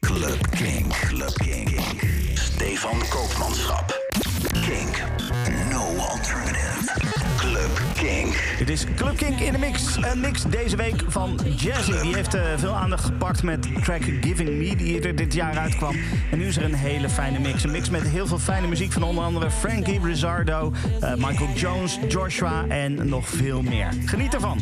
Club Kink. Club Kink. Stefan Koopmanschap. Kink. No alternative. Club Kink. Dit is Club Kink in de mix. Een mix deze week van Jazzy. Die heeft eh, veel aandacht gepakt met track Giving Me, die er dit jaar uitkwam. En nu is er een hele fijne mix. Een mix met heel veel fijne muziek van onder andere Frankie Rizzardo, eh, Michael Jones, Joshua en nog veel meer. Geniet ervan.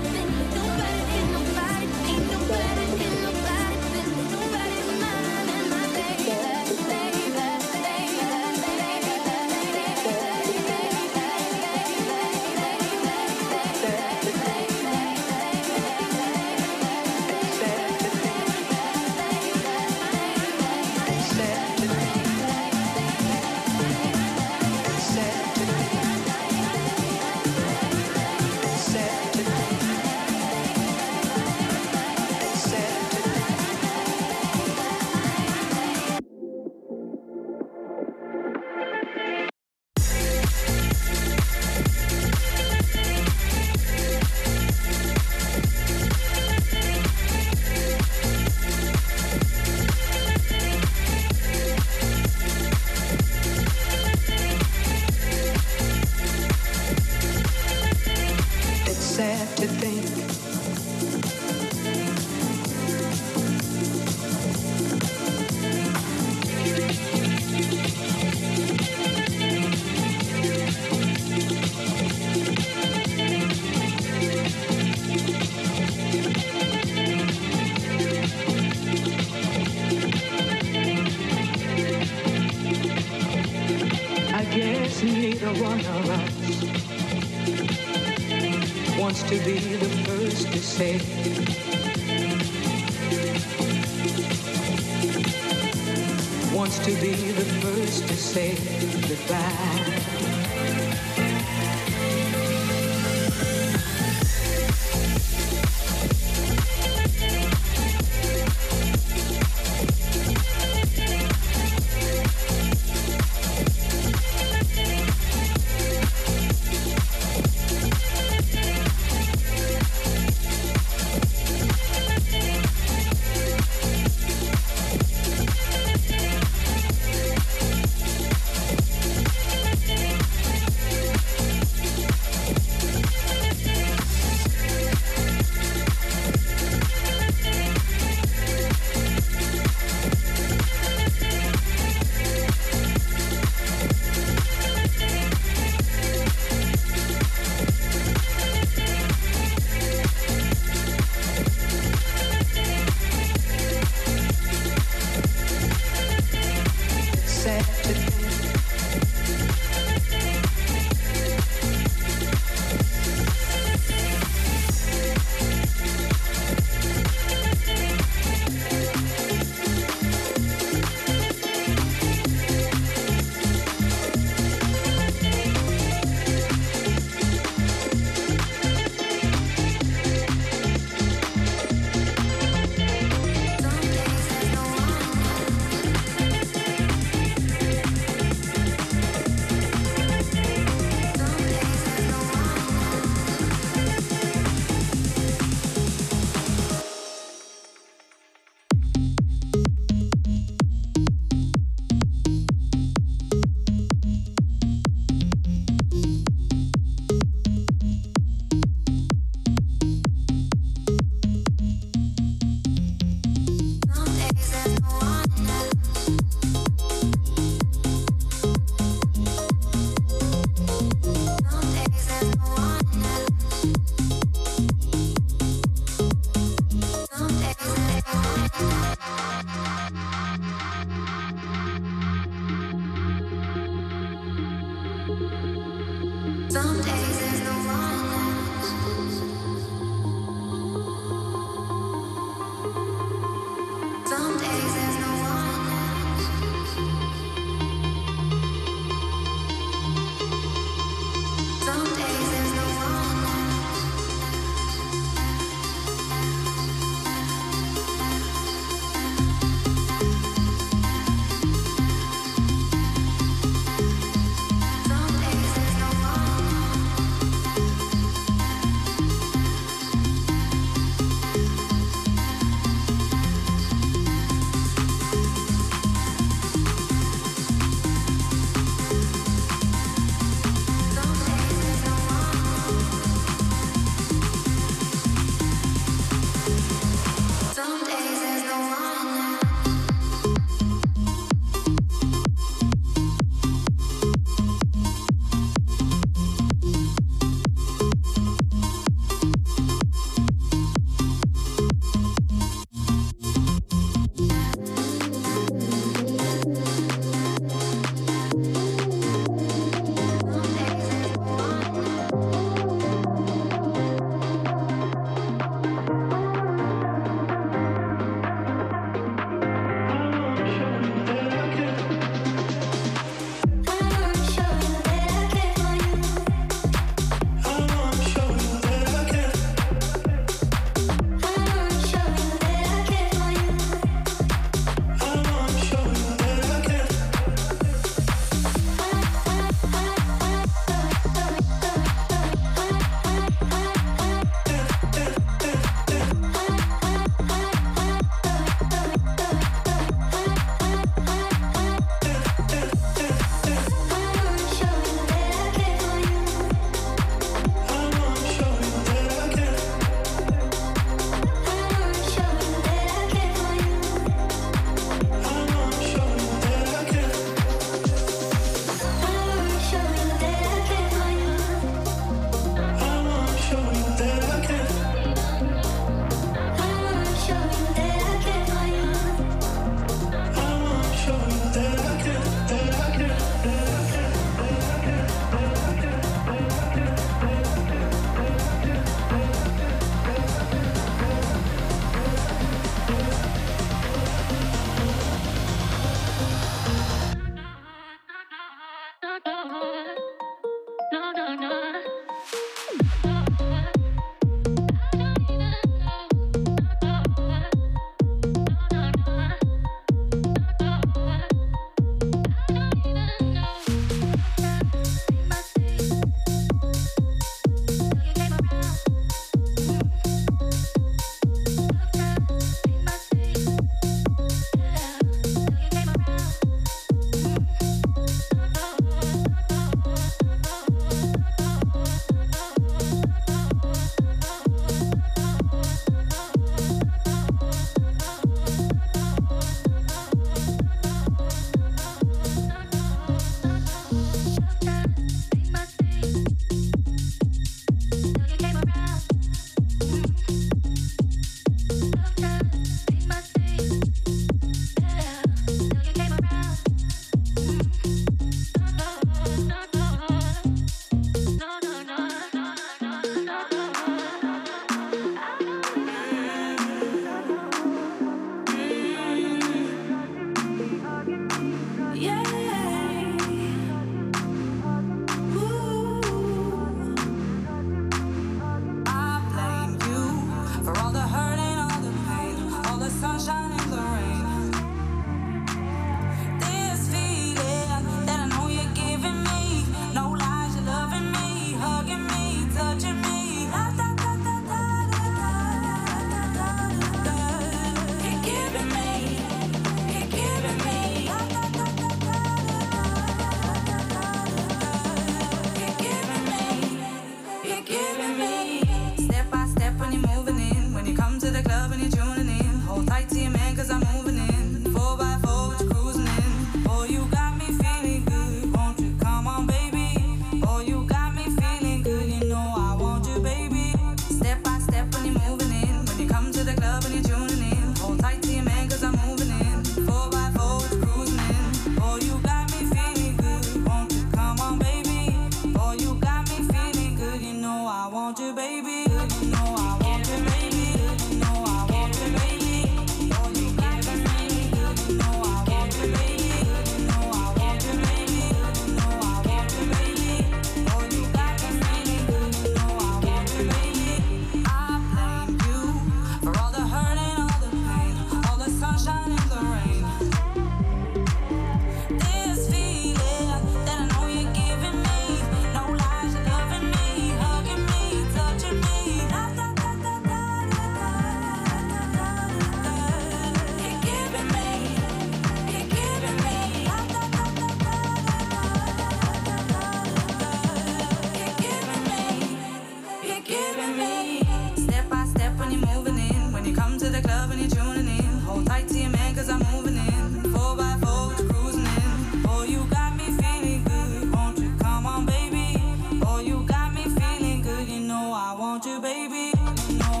baby.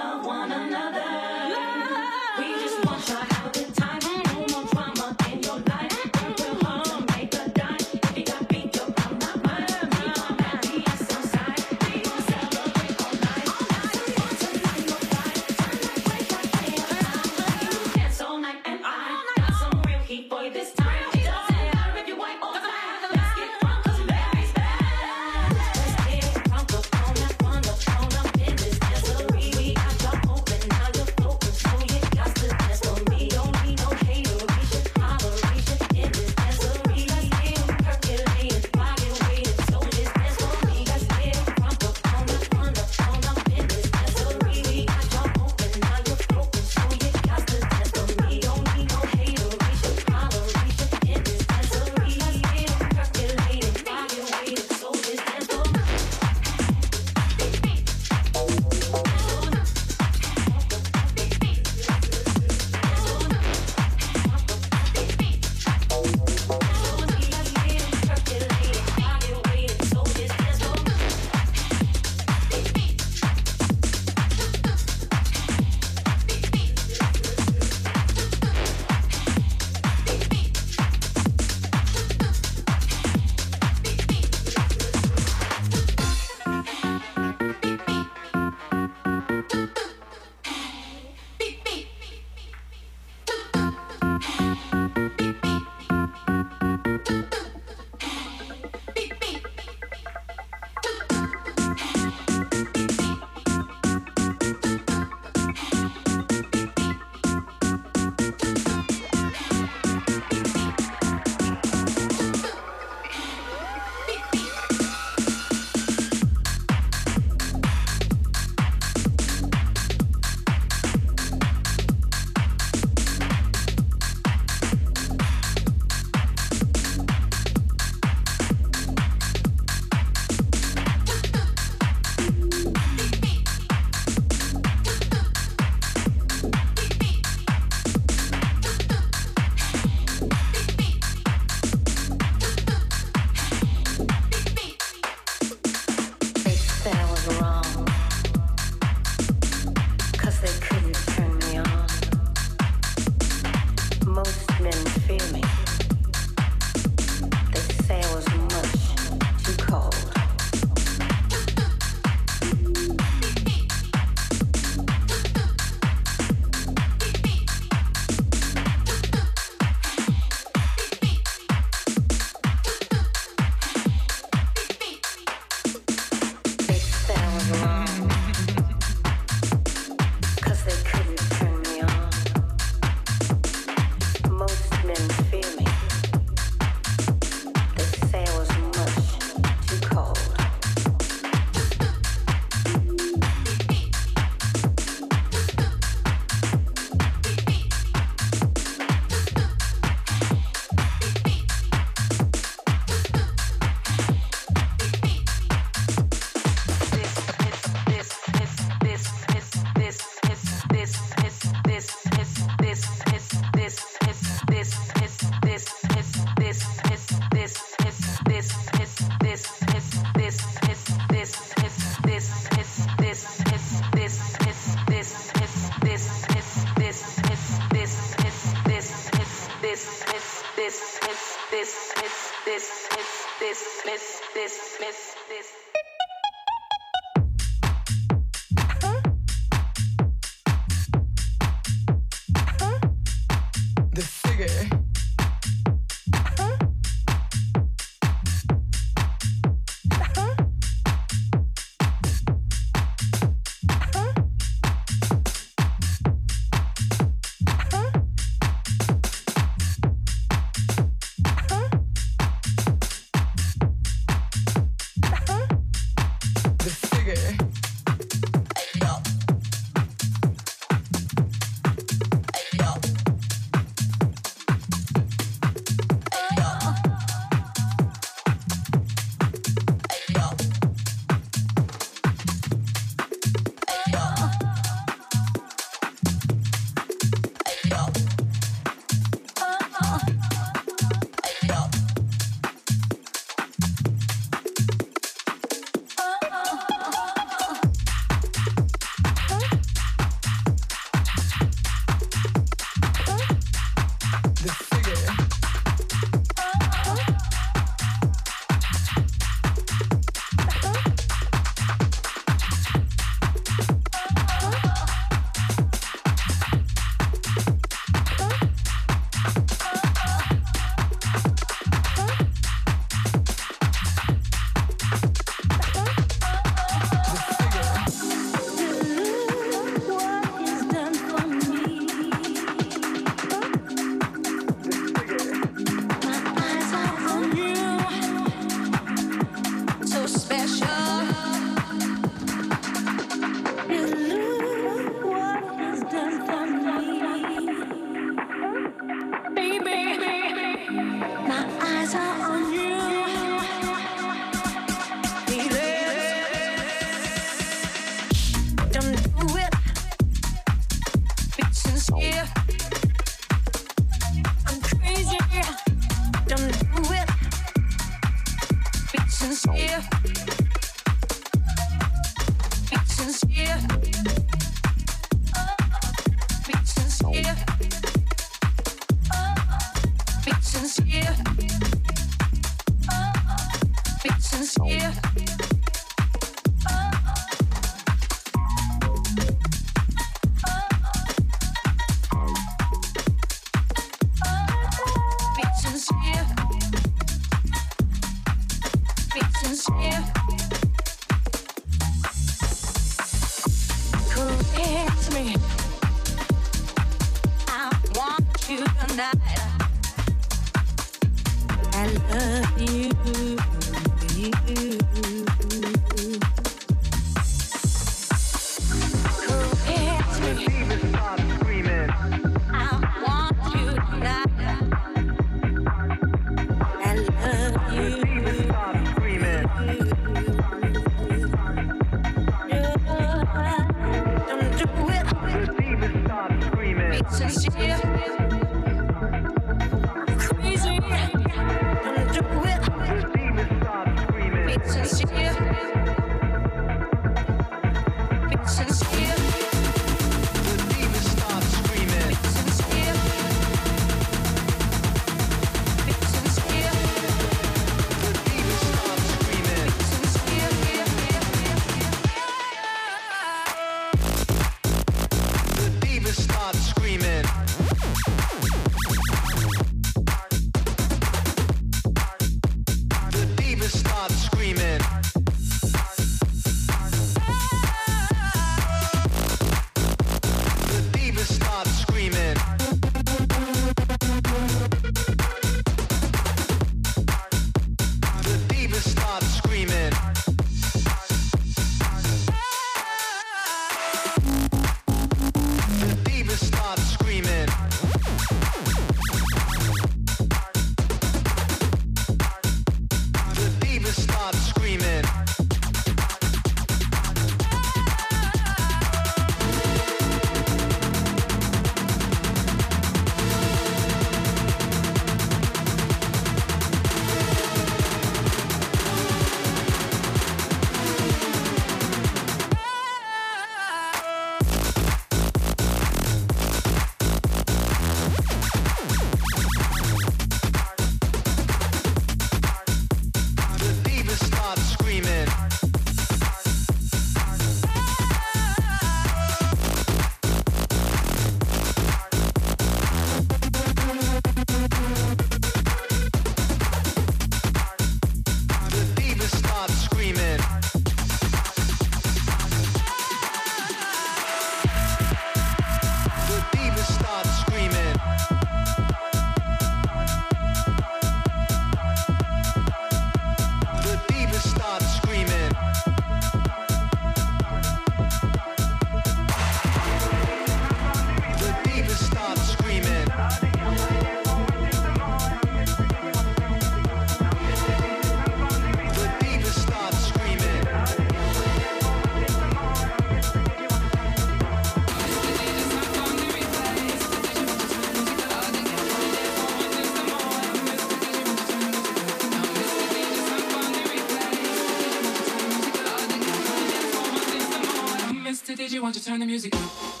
So did you want to turn the music up?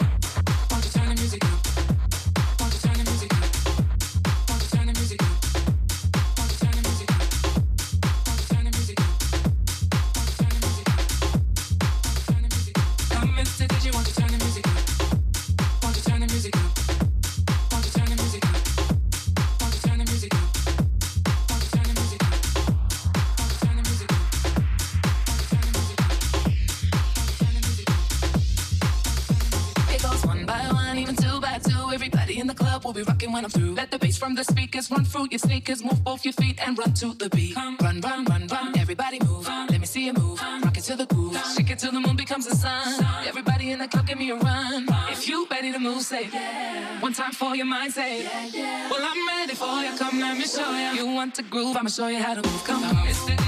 Want to turn the music up? When I'm through. Let the bass from the speakers run through your sneakers. Move both your feet and run to the beat. Run, run, run, run. Everybody move. Let me see you move. Rock it to the groove. Shake it till the moon becomes the sun. Everybody in the club, give me a run. If you ready to move, say yeah. One time for your mind, say yeah. yeah. Well, I'm ready for you. Come, let me show you. You want to groove? I'ma show you how to move. Come on, Mr. DJ, on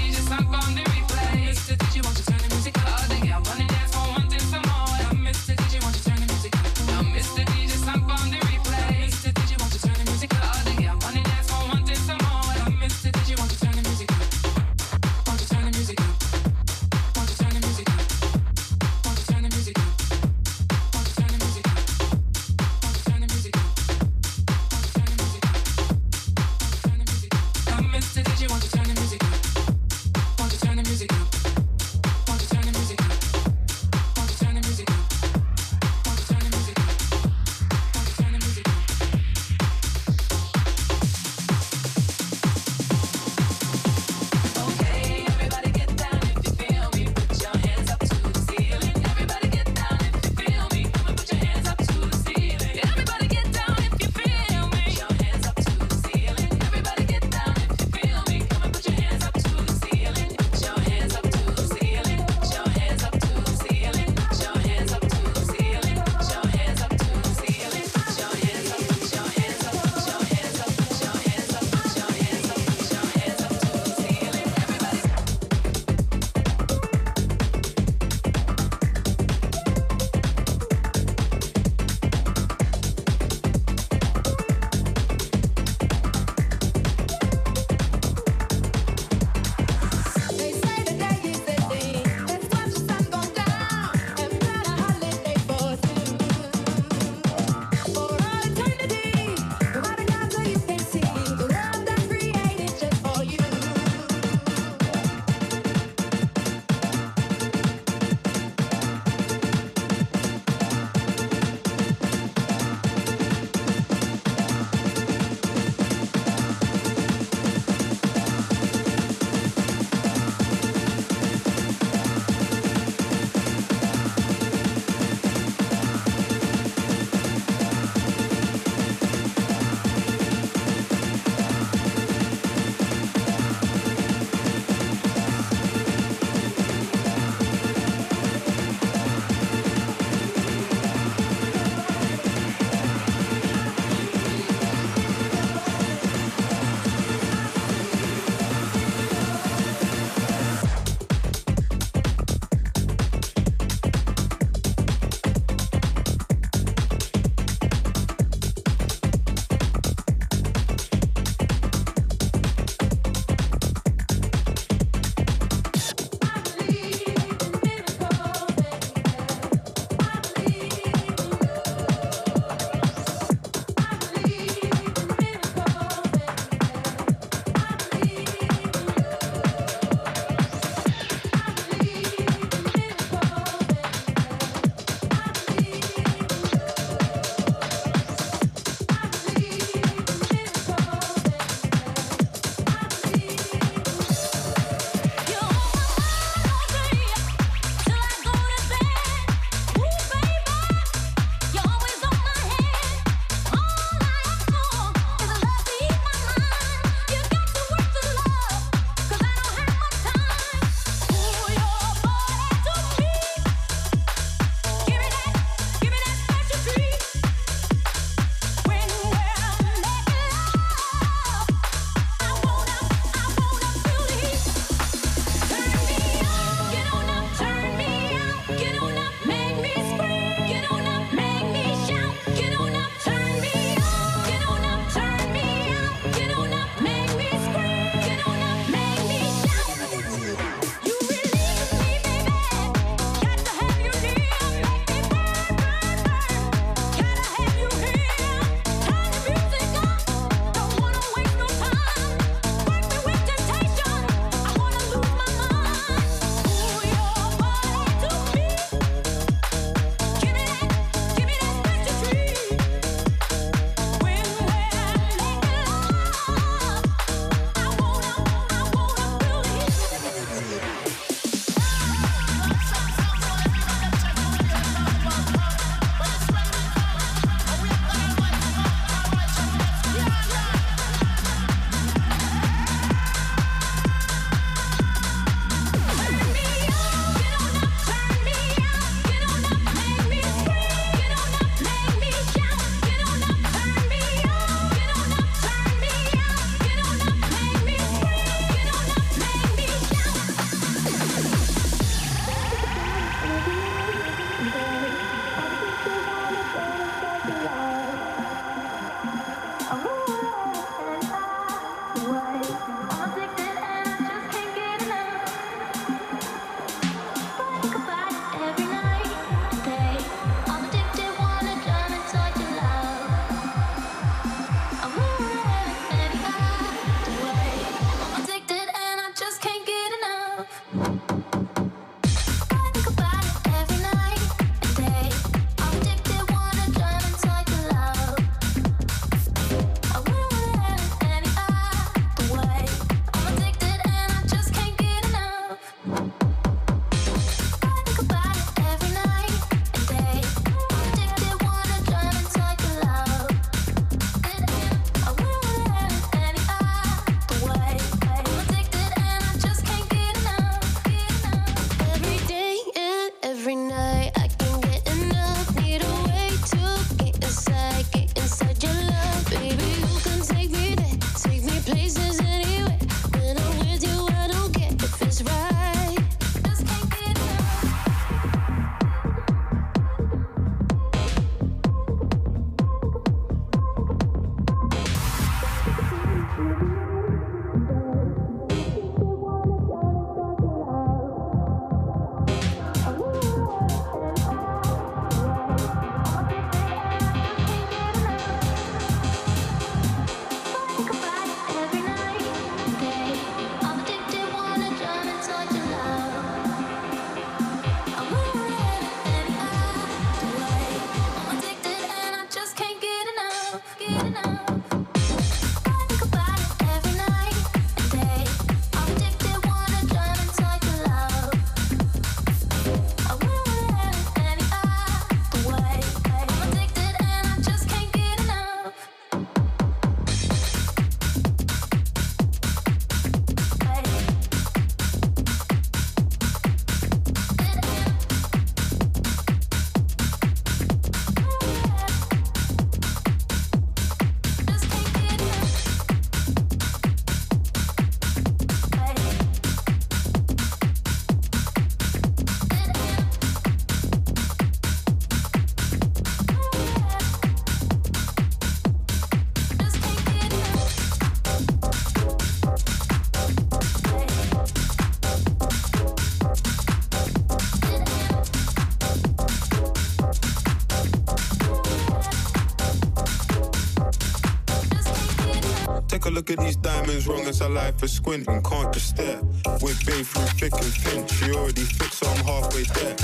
as a life is squinting, can't just stare. We're babe through thick and thin, she already fixed, so I'm halfway there.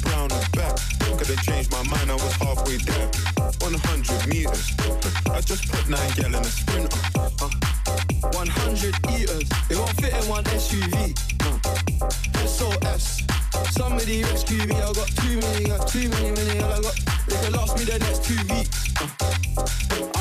Brown and back, could've changed my mind, I was halfway there. 100 meters, I just put nine gal in a sprint. Uh, uh. 100 eaters, it won't fit in one SUV. SOS, somebody rescue me. I got too many, got too many, many, and I got. They can last me the next two weeks. Uh.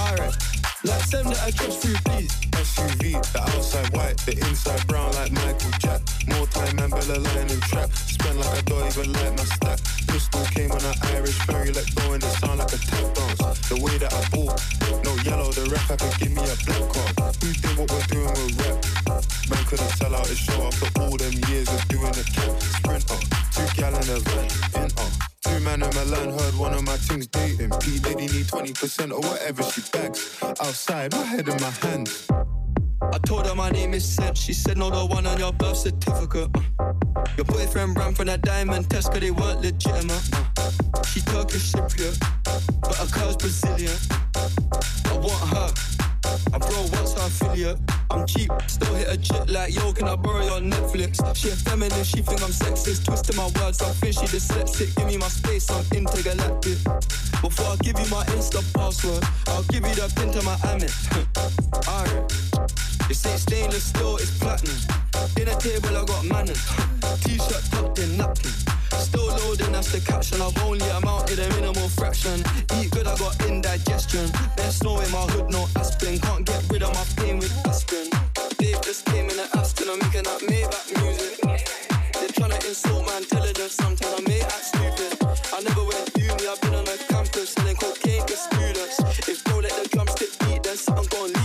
Alright, let's send the address through, please. SUV, the outside white, the inside brown like Michael Jack. More time and Bella line and trap. Spend like I don't even like my stack. Pistol came on an Irish ferry, let go and it sound like a tap dance. The way that I bought, no yellow, the ref had to give me a black card. Who think what we're doing with rap? Man couldn't sell out his show after all them years of doing the cap. Sprinter, two gal in a van, in uh. Two man in my Milan heard one of my things dating. P Diddy need 20% or whatever she bags. Outside, my head in my hands. I told her my name is Seb. She said, No, the one on your birth certificate. Uh. Your boyfriend ran from that diamond test cause they weren't legitimate. Uh. She Turkish Cypriot, but her girl's Brazilian. I want her. I bro, what's her affiliate? I'm cheap, still hit a chick like, yo, can I borrow your Netflix? She a feminist, she think I'm sexist. Twisting my words, I'm fishy, dyslexic. Give me my space, I'm intergalactic. Before I give you my Insta password, I'll give you the pin to my Amex. Alright. This ain't stainless steel, it's platinum. In Dinner table, I got manners. T-shirt tucked in, napkin. Still loading, that's the caption. I've only amounted a minimal fraction. Eat good, I got indigestion. There's snow in my hood, no aspirin. Can't get rid of my pain with aspirin. Dave just came in an Aston, I'm making that Maybach music. They're trying to insult my intelligence, sometimes I may act stupid. I never went uni, I've been on a campus selling cocaine to students. If bro let the drumstick beat, then something gon'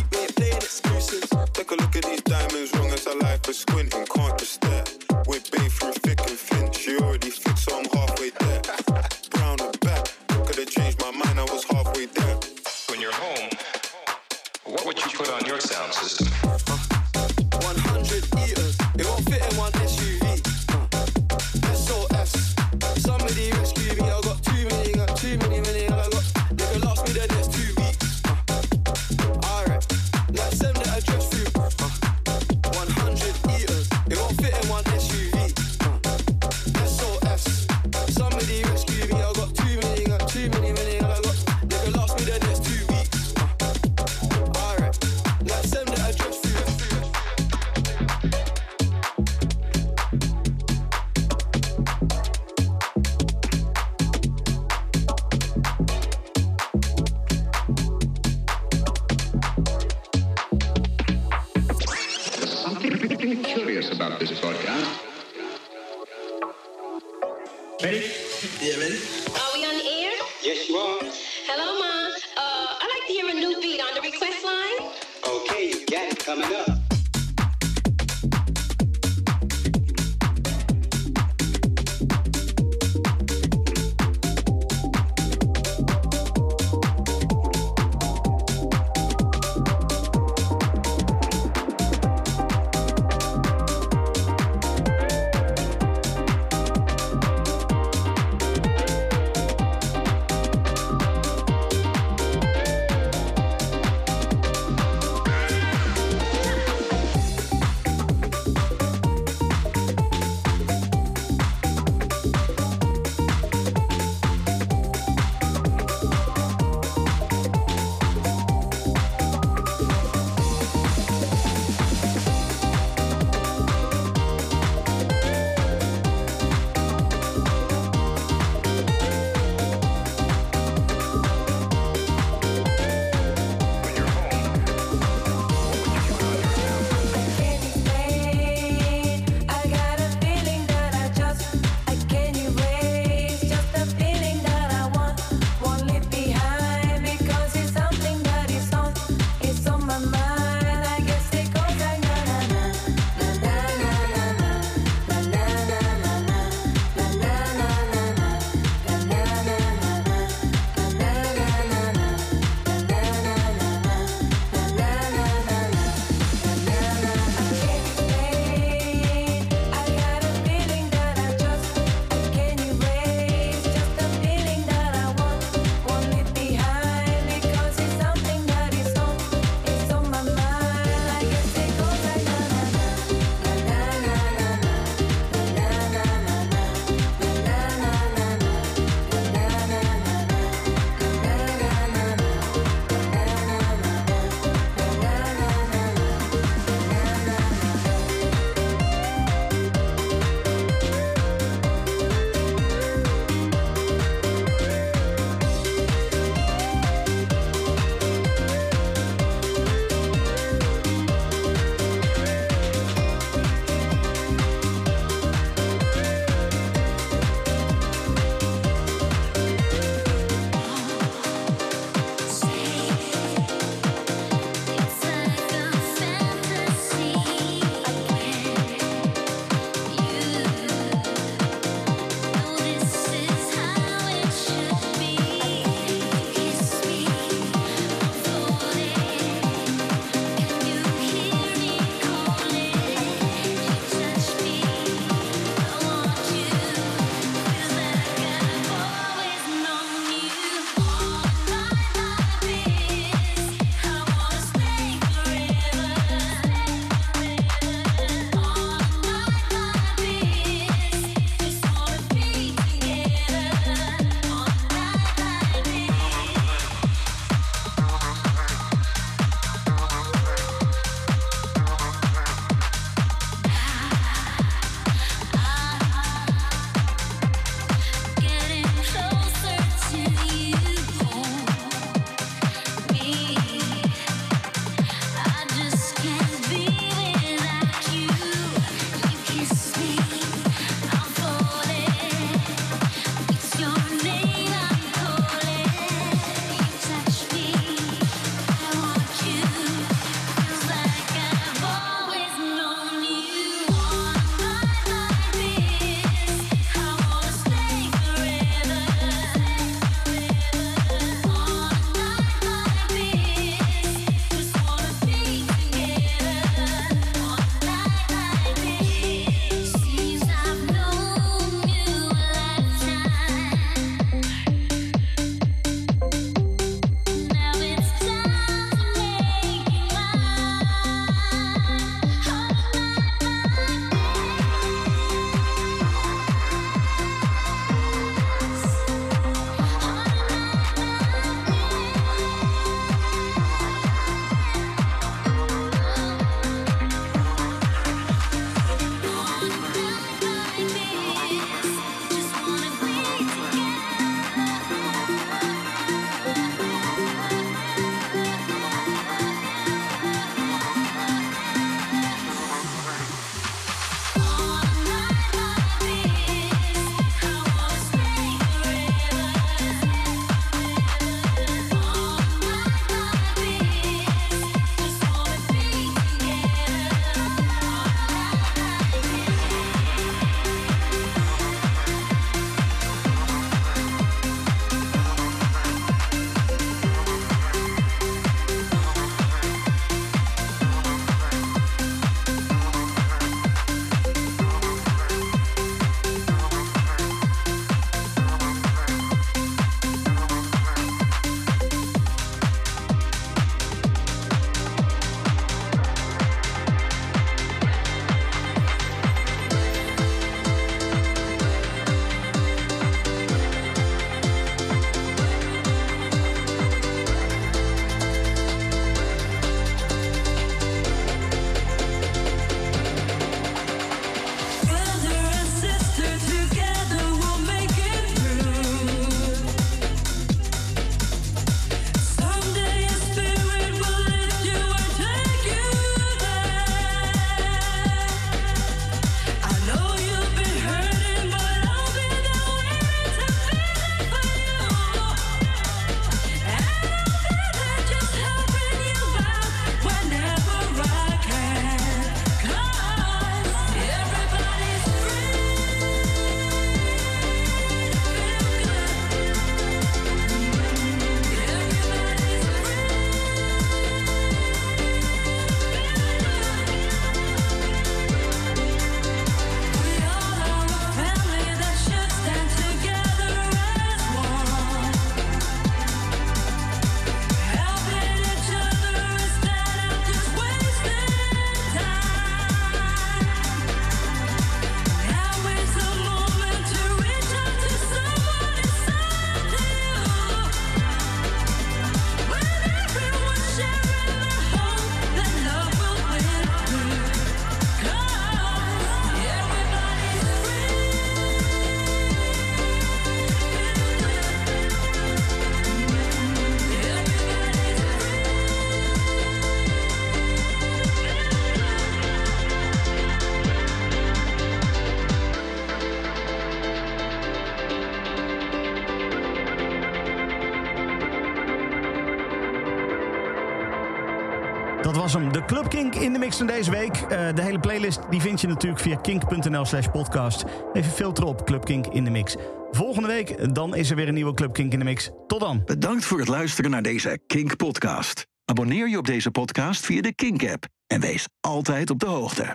de Club Kink in de mix van deze week. Eh, de hele playlist die vind je natuurlijk via kink.nl slash podcast. Even filteren op Club Kink in de mix. Volgende week dan is er weer een nieuwe Club Kink in de mix. Tot dan. Bedankt voor het luisteren naar deze Kink podcast. Abonneer je op deze podcast via de Kink app en wees altijd op de hoogte.